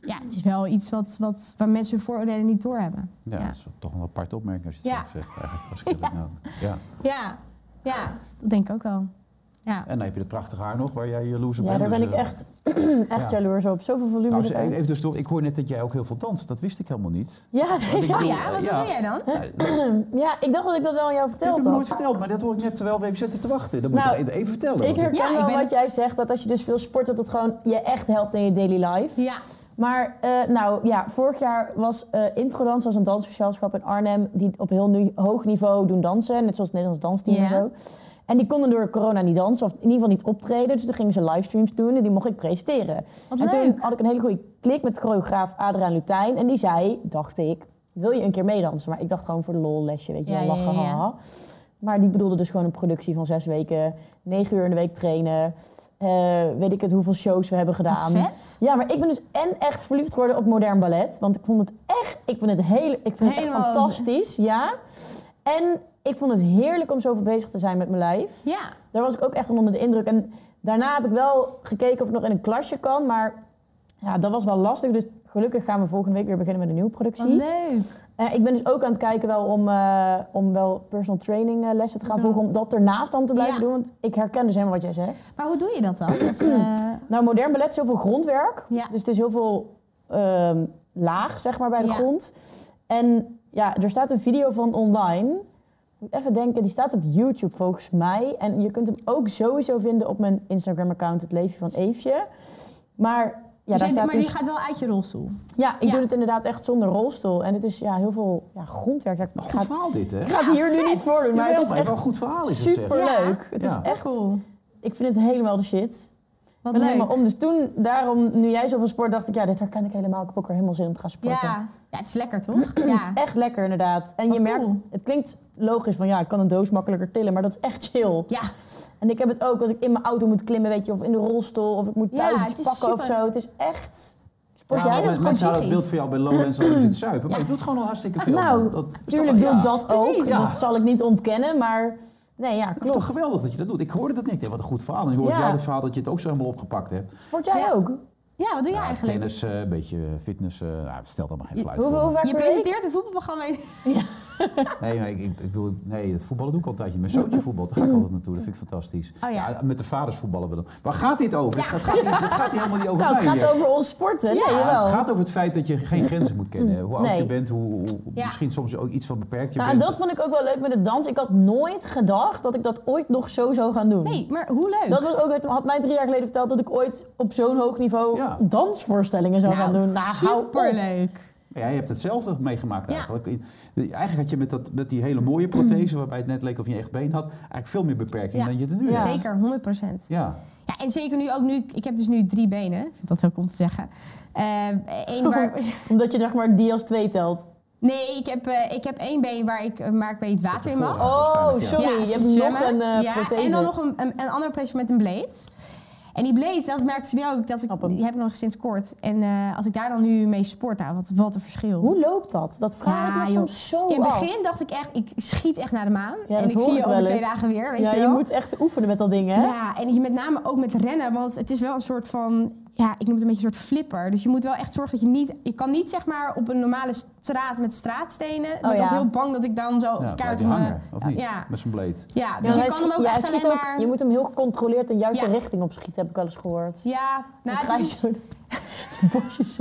ja, het is wel iets wat, wat, waar mensen hun vooroordelen niet doorhebben. Ja, Ja. dat is toch een aparte opmerking als je het Ja. zo zegt. Eigenlijk, als ik het nou, ja. Ja, ja, dat denk ik ook wel. Ja. En dan heb je het prachtige haar nog, waar jij jaloers op Ja, bent. daar ben dus, ik eh, echt, echt Ja. jaloers op. Zoveel volume even tussendoor, ik hoor net dat jij ook heel veel danst. Dat wist ik helemaal niet. Ja, ik nee, bedoel, ja, wat eh, doe jij dan? Ja, ja, ik dacht dat ik dat wel aan jou dat verteld heb ik nooit verteld, maar dat hoor ik net terwijl we even zitten te wachten. Dat moet Nou, je even vertellen. Ik herken Ja, ik wel ben- wat jij zegt, dat als je dus veel sport, dat het gewoon je echt helpt in je daily life. Ja, Maar eh, nou ja, vorig jaar was eh Introdans als een dansgezelschap in Arnhem die op heel nu, hoog niveau doen dansen, net zoals het Nederlands dansteam Ja. en zo. En die konden door corona niet dansen, of in ieder geval niet optreden. Dus toen gingen ze livestreams doen en die mocht ik presenteren. wat en leuk. toen had ik een hele goede klik met choreograaf Adriaan Lutijn. En die zei, dacht ik, wil je een keer meedansen? Maar ik dacht gewoon voor de lol lesje, weet je Ja, lachen, ja, ja. haha. Maar die bedoelde dus gewoon een productie van zes weken, negen uur in de week trainen. eh, weet ik het, hoeveel shows we hebben gedaan. vet. Ja, maar ik ben dus en echt verliefd geworden op modern ballet. Want ik vond het echt, ik vind het, heel, ik vind het echt fantastisch, ja. En ik vond het heerlijk om zoveel bezig te zijn met mijn lijf. Ja, Daar was ik ook echt onder de indruk. En daarna heb ik wel gekeken of ik nog in een klasje kan. Maar ja, dat was wel lastig. Dus gelukkig gaan we volgende week weer beginnen met een nieuwe wat productie. leuk. Eh, ik ben dus ook aan het kijken wel om, eh, om wel personal training eh, lessen te gaan volgen. Om dat ernaast dan te blijven Ja. doen. Want ik herken dus helemaal wat jij zegt. Maar hoe doe je dat dan? Dus, Nou, modern ballet is heel veel grondwerk. Ja. Dus het is heel veel ehm, laag, zeg maar, bij de Ja. grond. En ja, er staat een video van online. Moet even denken, die staat op YouTube volgens mij. En je kunt hem ook sowieso vinden op mijn Instagram-account, het Leefje van Eefje. Maar ja, Dus daar je- staat maar dus... die gaat wel uit je rolstoel. Ja, ik Ja. doe het inderdaad echt zonder rolstoel. En het is ja, heel veel ja, grondwerk. Ja, goed het, verhaal dit, hè? ik ga het hier nu niet voordoen, maar Jawel, het is maar echt wel een goed verhaal is het, zeg. super leuk. Het is Ja. echt, cool. ik vind het helemaal de shit. Wat leuk. helemaal om. Dus toen, daarom, nu jij zoveel sport, dacht ik, ja, dit herken ik helemaal. Ik heb ook er helemaal zin om te gaan sporten. Ja. ja, het is lekker toch? Het is Ja. echt lekker inderdaad. En Wat je merkt, cool. het klinkt logisch van ja, ik kan een doos makkelijker tillen, maar dat is echt chill. ja, En ik heb het ook als ik in mijn auto moet klimmen, weet je, of in de rolstoel, of ik moet Ja, thuis is pakken of zo. Het is echt... Sport Ja, is mensen hadden het beeld van jou bij Lowlands dat je zit te zuipen, maar je doet gewoon al hartstikke veel. Nou, dat is Tuurlijk toch, doe ik ja, dat ook. Precies. Ja. Dat zal ik niet ontkennen, maar nee, ja, Dat is klopt. toch geweldig dat je dat doet. Ik hoorde dat niet. Wat een goed verhaal. En ik hoorde Ja. jij het verhaal dat je het ook zo helemaal opgepakt hebt. Sport jij Ja. ook? ja, wat doe je Ja, eigenlijk? tennis, eh, een beetje fitness. eh nou, het stelt allemaal geen fluit hoe Je presenteert een voetbalprogramma. Nee, maar ik, ik, ik bedoel, nee, het voetballen doe ik al een tijdje. Mijn zoontje voetbal, daar ga ik altijd naartoe. Dat vind ik fantastisch. Oh ja. met de vaders voetballen we dan. Waar gaat dit over? Het, gaat, gaat, het gaat niet helemaal niet over Nou, het mij. gaat hier. over ons sporten. Ja, het gaat over het feit dat je geen grenzen moet kennen. Hoe oud Nee. je bent, hoe, hoe- Ja. misschien soms ook iets van beperkt je Nou, en bent. dat vond ik ook wel leuk met het dans. Ik had nooit gedacht dat ik dat ooit nog zo zou gaan doen. Nee, maar hoe leuk. Dat was ook, het had mij drie jaar geleden verteld dat ik ooit op zo'n hoog niveau Ja. dansvoorstellingen zou gaan doen. Nou, hou op. superleuk. Ja, jij hebt hetzelfde meegemaakt Ja. eigenlijk. Eigenlijk had je met, dat, met die hele mooie prothese, waarbij het net leek of je echt been had, eigenlijk veel meer beperkingen Ja. dan je er nu Ja. hebt. Zeker, 100%. Ja. Ja, en zeker nu ook nu, ik heb dus nu drie benen. Ik vind dat heel om te zeggen. Eén waar... Omdat je zeg maar die als twee telt. Nee, ik heb, eh, ik heb één been waar ik, eh, waar ik weet water in mag. Oh, ja. sorry. Ja, je hebt zwemmen. nog een eh ja, prothese. En dan nog een, een, een andere prothese met een blade. En die blade, dat merkte ze nu ook, dat ik, die heb ik nog sinds kort. En eh, als ik daar dan nu mee sport, nou, wat, wat een verschil. Hoe loopt dat? Dat vraag ik me soms zo In het af. begin dacht ik echt, ik schiet echt naar de maan. Ja, en ik zie je over twee dagen weer, weet ja, je je wel. moet echt oefenen met dat ding, hè? Ja, en je met name ook met rennen, want het is wel een soort van, ja, ik noem het een beetje een soort flipper. Dus je moet wel echt zorgen dat je niet, je kan niet zeg maar op een normale straat met straatstenen. Ik ben Oh ja. heel bang dat ik dan zo Ja, kaart op hangen, of niet? Ja, Met zijn blade. ja, Ja, dus je kan hem ook echt alleen ook- maar... Je moet hem heel gecontroleerd de juiste Ja. richting op schieten, heb ik wel eens gehoord. Ja, nou, Dus het ga je is, bosjes.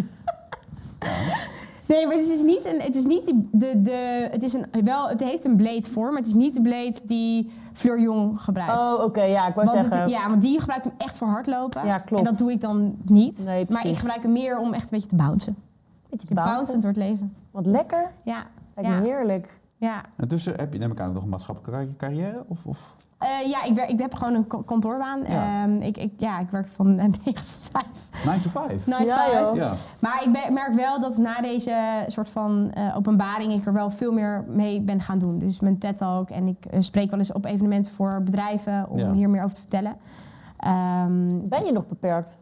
Nee, maar het is niet een, het is niet die, de, de, het is een, wel, het heeft een blade vorm, maar het is niet de blade die Fleur Jong gebruikt. Oh, oké, ja, ik wou Want zeggen. het, ja, want die gebruikt hem echt voor hardlopen. Ja, klopt. En dat doe ik dan niet. Nee, maar ik gebruik hem meer om echt een beetje te bouncen. Beetje Je bouncen bouncen. door het leven. Wat lekker. Ja, Lijkt Ja. heerlijk. ja. En tussen heb je neem ik aan nog een maatschappelijke carrière? Of, of? Eh, ja, ik, werk, ik heb gewoon een ko- kantoorbaan. Ja. Ehm, ik, ik, ja, ik werk van eh, 9 tot 5. 9 to 5? Night Ja, five. joh. Ja. Maar ik merk wel dat na deze soort van eh, openbaring ik er wel veel meer mee ben gaan doen. Dus mijn TED Talk en ik eh, spreek wel eens op evenementen voor bedrijven om Ja. hier meer over te vertellen. Ehm, Ben je nog beperkt?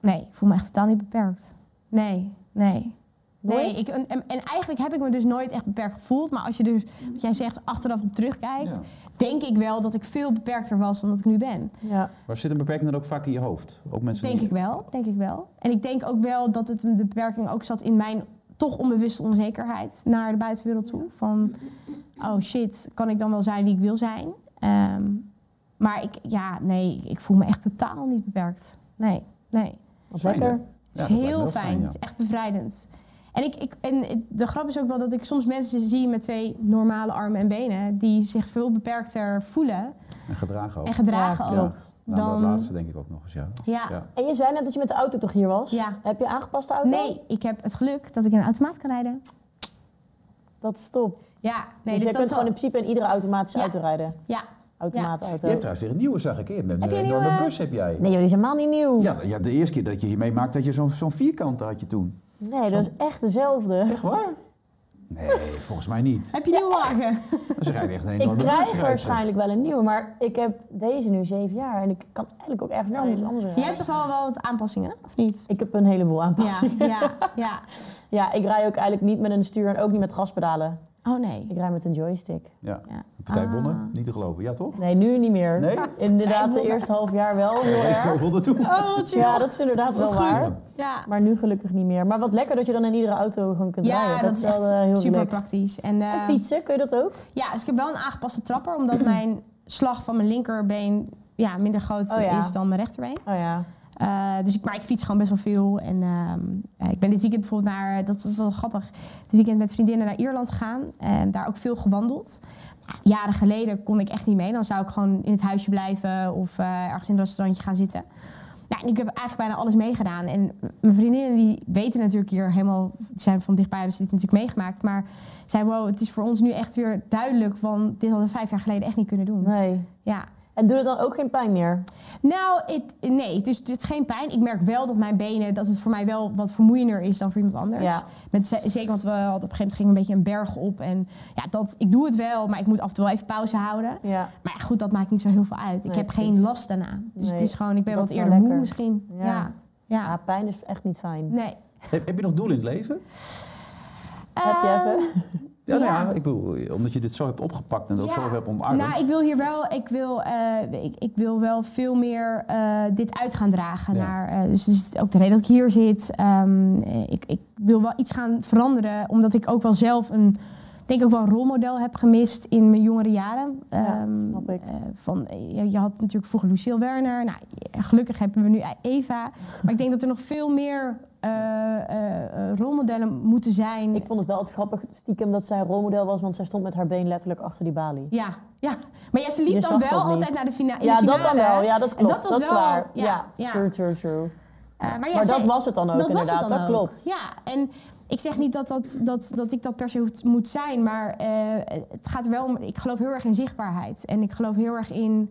nee, ik voel me echt totaal niet beperkt. Nee, nee. Nee, ik, en, en eigenlijk heb ik me dus nooit echt beperkt gevoeld. Maar als je dus, wat jij zegt, achteraf op terugkijkt, Ja. Denk ik wel dat ik veel beperkter was dan dat ik nu ben. Ja. Maar zit een beperking dan ook vaak in je hoofd? Ook mensen Denk die... ik wel, denk ik wel. En ik denk ook wel dat het de beperking ook zat in mijn toch onbewuste onzekerheid naar de buitenwereld toe. Van, oh shit, kan ik dan wel zijn wie ik wil zijn? Ehm, maar ik, ja, nee, ik voel me echt totaal niet beperkt. Nee, nee. Wat lekker. Ja, is dat heel fijn. fijn, ja. Het is echt bevrijdend. En, ik, ik, en de grap is ook wel dat ik soms mensen zie met twee normale armen en benen... die zich veel beperkter voelen En gedragen ook. en gedragen Ja, ook. Nou, dat dan- laatste denk ik ook nog eens, ja. Ja. Ja. En je zei net dat je met de auto toch hier was? Ja. Heb je aangepaste auto? Nee, ik heb het geluk dat ik in een automaat kan rijden. Dat is top. Ja, nee, dus dus je dat kunt gewoon in principe in iedere automatische Ja. auto rijden. Ja, Automaatauto. Je hebt trouwens weer een nieuwe, zag ik. Je hebt een Heb je een enorme nieuwe? bus, heb jij. Nee, joh, die is helemaal niet nieuw. Ja, ja, de eerste keer dat je hier meemaakt dat je zo'n zo'n vierkant had je toen. Nee, dat is echt dezelfde. Echt waar? Nee, volgens mij niet. heb je een nieuwe wagen? Ze rijden echt een Ik krijg waarschijnlijk wel een nieuwe, maar ik heb deze nu zeven jaar en ik kan eigenlijk ook ergens anders, anders rijden. Jij hebt toch wel, wel wat aanpassingen, of niet? Ik heb een heleboel Ja, aanpassingen. ja, ja. Ja, ik rij ook eigenlijk niet met een stuur en ook niet met gaspedalen. Oh nee. Ik rij met een joystick. Ja. Ja. De partij Ah. Bonnen, niet te geloven. Ja, toch? Nee, nu niet meer. Nee? Inderdaad, de eerste half jaar wel. Heel Ja, is erg. toch wel naartoe. Oh, wat. Ja, dat is inderdaad wel waar. Ja, Maar nu gelukkig niet meer. Maar wat lekker dat je dan in iedere auto gewoon kunt ja rijden. dat, is wel eh, heel super relaxed. praktisch. En, eh, En fietsen, kun je dat ook? Ja, dus ik heb wel een aangepaste trapper, omdat mijn slag van mijn linkerbeen ja, minder groot Oh ja. is dan mijn rechterbeen. Oh ja. Eh, dus ik, maar ik fiets gewoon best wel veel. En ehm, eh, ik ben dit weekend bijvoorbeeld naar, dat was wel grappig, dit weekend met vriendinnen naar Ierland gegaan. En daar ook veel gewandeld. Jaren geleden kon ik echt niet mee. Dan zou ik gewoon in het huisje blijven of eh, ergens in een restaurantje gaan zitten. Nou, en ik heb eigenlijk bijna alles meegedaan. En mijn vriendinnen die weten natuurlijk hier helemaal, zijn van dichtbij, hebben ze dit natuurlijk meegemaakt. Maar zeiden, wow, het is voor ons nu echt weer duidelijk van, dit hadden we vijf jaar geleden echt niet kunnen doen. Nee. Ja. En doet het dan ook geen pijn meer? Nou, het, nee, dus het is geen pijn. Ik merk wel dat mijn benen, dat het voor mij wel wat vermoeiender is dan voor iemand anders. Ja. Met, ze- zeker, want we hadden op een gegeven moment gingen we een beetje een berg op. En ja, dat, ik doe het wel, maar ik moet af en toe wel even pauze houden. Ja. Maar ja, goed, dat maakt niet zo heel veel uit. Ik Nee, heb geen last daarna. Dus Nee, het is gewoon, ik ben wat eerder moe misschien. Ja. Ja. ja. Ja, pijn is echt niet fijn. Nee. Heb, heb je nog doelen in het leven? Heb je Ehm, even? Ja, nou ja, Ja. ik bedoel, omdat je dit zo hebt opgepakt en het ook Ja. zo hebt omarmd. Nou, ik wil hier wel, ik wil, eh, ik, ik wil wel veel meer eh, dit uit gaan dragen. Ja. Naar, eh, dus dat is ook de reden dat ik hier zit. Ehm, eh, ik, ik wil wel iets gaan veranderen, omdat ik ook wel zelf een, ik denk ook wel een rolmodel heb gemist in mijn jongere jaren. Ja, Ehm, snap ik. eh, van, je, je had natuurlijk vroeger Lucille Werner. Nou, gelukkig hebben we nu Eva. Maar ik denk dat er nog veel meer rolmodellen moeten zijn. Ik vond het wel het grappig stiekem dat zij een rolmodel was, want zij stond met haar been letterlijk achter die balie. Ja, ja. Maar ja, ze liep Je dan wel niet. altijd naar de, fina in Ja, de dat finale. dan wel. Ja, dat klopt. dat Dat, was wel- waar. ja, Ja, ja. true, true, true. Eh, maar ja, maar zij- dat was het dan ook dat inderdaad. dat ook. klopt. Ja, en ik zeg niet dat, dat, dat, dat ik dat per se moet zijn, maar eh, het gaat wel om. Ik geloof heel erg in zichtbaarheid en ik geloof heel erg in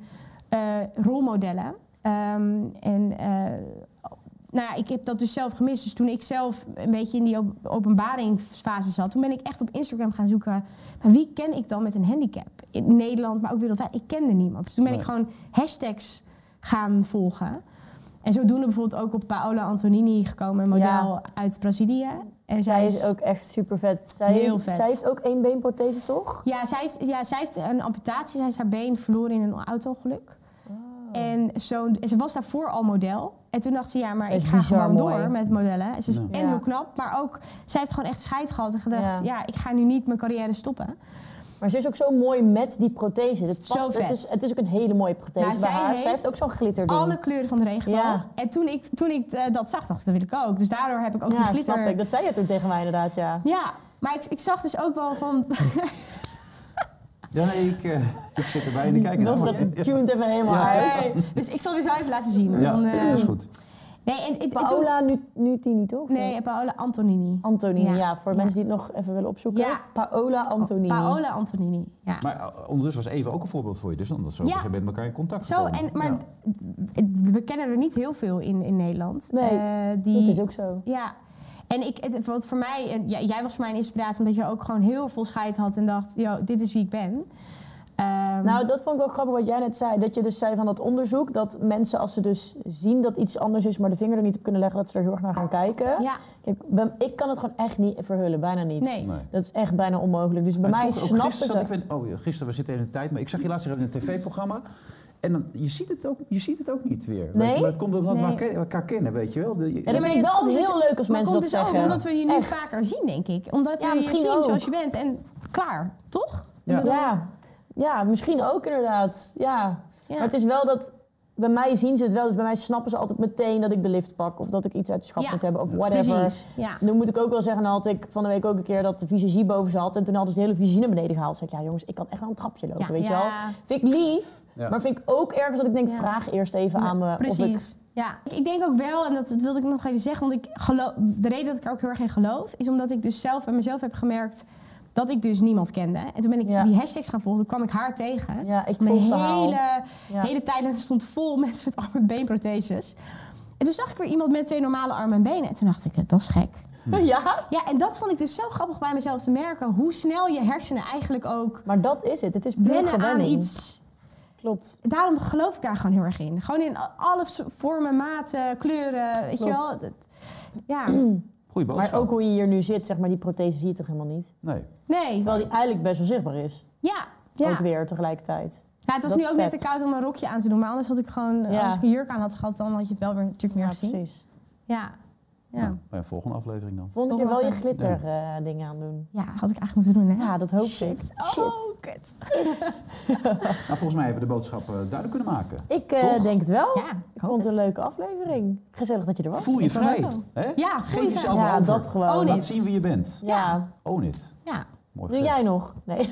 eh, rolmodellen. Ehm, en eh, nou ja, ik heb dat dus zelf gemist. Dus toen ik zelf een beetje in die op- openbaringsfase zat, toen ben ik echt op Instagram gaan zoeken. Maar wie ken ik dan met een handicap? In Nederland, maar ook wereldwijd. Ik kende niemand. Dus toen ben ik gewoon hashtags gaan volgen. En zodoende bijvoorbeeld ook op Paola Antonini gekomen, een model Ja. uit Brazilië. En Zij is ook echt super vet. Zij, Heel vet. Zij heeft ook één beenprothese, toch? Ja, zij heeft, ja, zij heeft een amputatie. Zij is haar been verloren in een auto-ongeluk. Oh. En, zo, en ze was daarvoor al model. En toen dacht ze, ja, maar ik ga gewoon mooi. door met modellen. En ze is Ja. en Ja. heel knap, maar ook... Zij heeft gewoon echt scheid gehad en gedacht, Ja. ja. ik ga nu niet mijn carrière stoppen. Maar ze is ook zo mooi met die prothese. Het, Zo past, het, is, het is ook een hele mooie prothese Nou, bij zij haar. heeft zij heeft ook zo'n glitterding. Alle kleuren van de regenboog. Ja. En toen ik, toen ik eh, dat zag, dacht ik, dat wil ik ook. Dus daardoor heb ik ook die ja, glitter... snap ik. Dat zei je toen tegen mij inderdaad, ja. Ja, maar ik, ik zag dus ook wel van... Ja, nee, ik, eh, ik zit erbij en ik kijk naar. dat tuned even helemaal Ja. uit. Nee, dus ik zal weer zo even laten zien. Ja, Dan, eh, dat is goed. Nee, en, en, en toen- Paola nu, Nutini, toch? Nee, Paola Antonini. Antonini, ja. Ja. Voor Ja. mensen die het nog even willen opzoeken. Ja. Paola Antonini. Paola Antonini, ja. Maar eh, ondertussen was Eva ook een voorbeeld voor je, dus dan dat zo Ja. zijn met elkaar in contact Zo, gekomen. en, maar Ja. we kennen er niet heel veel in, in Nederland. Nee, Eh, die, Dat is ook zo. Ja. En ik, het, wat voor mij, en ja, jij was voor mij een inspiratie omdat je ook gewoon heel veel scheid had en dacht, yo, dit is wie ik ben. Ehm, Nou, dat vond ik wel grappig wat jij net zei. Dat je dus zei van dat onderzoek, dat mensen als ze dus zien dat iets anders is, maar de vinger er niet op kunnen leggen, dat ze er heel erg naar gaan kijken. ja, Kijk, bij- ik kan het gewoon echt niet verhullen, bijna niet. nee. Nee. Dat is echt bijna onmogelijk. Dus bij Maar mij toch, ze... zat ik ben, oh, gisteren, we zitten in de tijd, maar ik zag je laatst weer in een tv-programma. En dan, je, ziet het ook, je ziet het ook niet weer. Nee? Je, maar het komt omdat we Nee. elkaar, elkaar kennen, weet je wel. De, je- Ja, dat maar vind ik het wel dus- heel leuk als mensen dat dus ook zeggen. omdat we je nu Echt. vaker zien, denk ik. Omdat Ja, we je misschien zien ook. zoals je bent en klaar, toch? Ja. Ja. ja, misschien ook inderdaad. Ja. Ja. Maar het is wel dat... Bij mij zien ze het wel, dus bij mij snappen ze altijd meteen dat ik de lift pak. Of dat ik iets uit de schap Ja. moet hebben, of whatever. Precies, ja. Nu moet ik ook wel zeggen, dan had ik van de week ook een keer dat de visagie boven zat. En toen hadden ze de hele visagie naar beneden gehaald. Toen zei ik, ja jongens, ik kan echt wel een trapje lopen, Ja, weet je wel. Vind ik lief, Ja. maar vind ik ook ergens dat ik denk, Ja. vraag eerst even aan me. Of ik, Precies. Ja, ik- denk ook wel, en dat wilde ik nog even zeggen, want ik geloof, de reden dat ik er ook heel erg in geloof, is omdat ik dus zelf bij mezelf heb gemerkt dat ik dus niemand kende. En toen ben ik Ja. die hashtags gaan volgen, toen kwam ik haar tegen. ja, ik Mijn de haal. hele, Ja. hele tijdlijn stond vol mensen met arm- en beenprotheses. En toen zag ik weer iemand met twee normale armen en benen. En toen dacht ik, dat is gek. ja, Ja, en dat vond ik dus zo grappig bij mezelf te merken. Hoe snel je hersenen eigenlijk ook maar dat is het. Het is puur wennen aan iets. Klopt. Daarom geloof ik daar gewoon heel erg in. Gewoon in alle vormen, maten, kleuren, weet je wel. Dat- Ja, Goeie boodschap. Maar ook hoe je hier nu zit, zeg maar, die prothese zie je toch helemaal niet? Nee. nee. Terwijl die eigenlijk best wel zichtbaar is. Ja, Ook weer tegelijkertijd. ja het was Dat nu ook net vet. te koud om een rokje aan te doen. Maar anders had ik gewoon, Ja. als ik een jurk aan had gehad, dan had je het wel weer natuurlijk meer Ja, gezien. precies. Ja. Ja. Nou, bij een volgende aflevering dan. Volgende keer wel je glitter eh, dingen aandoen. ja, had ik eigenlijk moeten doen, hè? Ja, dat hoop ik. Oh, kut. Nou, volgens mij hebben we de boodschap eh, duidelijk kunnen maken. Ik eh, denk het wel. Ja, ik ik vond het een leuke aflevering. Gezellig dat je er was. Voel je Ik vond vrij. Hè? Ja, voel je Geef jezelf Ja, over. dat gewoon. Own Laat zien wie je bent. Ja. Own it. Ja. Mooi Doe jij nog? Nee.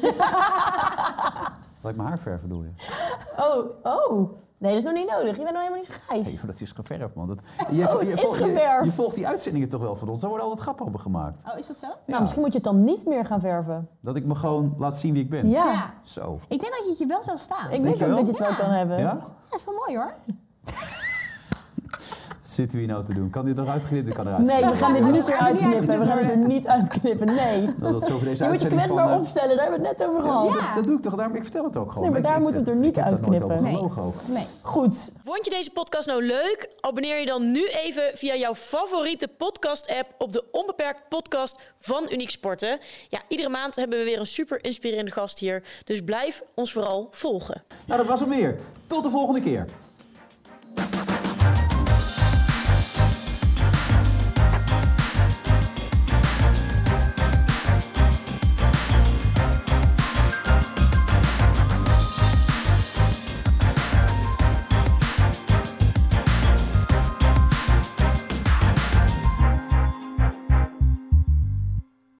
Laat ik mijn haar verven, bedoel je? Oh, oh. Nee, dat is nog niet nodig. Je bent nog helemaal niet grijs. Nee, dat is geverfd, man. Dat, je, Oh, het is volgt- je- volgt die uitzendingen toch wel van ons. Daar worden altijd grappen op gemaakt. Oh, is dat zo? Ja, Nou, misschien moet je het dan niet meer gaan verven. Dat ik me gewoon laat zien wie ik ben. Ja. Zo. Ik denk dat je het je wel zou staan. Ik Denk denk je ook wel? dat je het wel kan hebben. Ja? Dat is wel mooi hoor. Zitten we hier nou te doen? Kan dit eruit? Ik kan eruit Nee, we gaan dit Ja, niet eruit knippen. We gaan het er niet uitknippen. Nee. Dat dat zo voor deze Je moet je kwetsbaar van... eh, opstellen, daar hebben we het net over ja, gehad. dat, dat doe ik toch, daarom ik vertel het ook gewoon. Nee, maar daar ik- moet het er niet uitknippen. Nee. Nee. Goed. Vond je deze podcast nou leuk? Abonneer je dan nu even via jouw favoriete podcast-app op de Onbeperkt podcast van Uniek Sporten. Ja, iedere maand hebben we weer een super inspirerende gast hier. Dus blijf ons vooral volgen. Nou, dat was hem weer. Tot de volgende keer.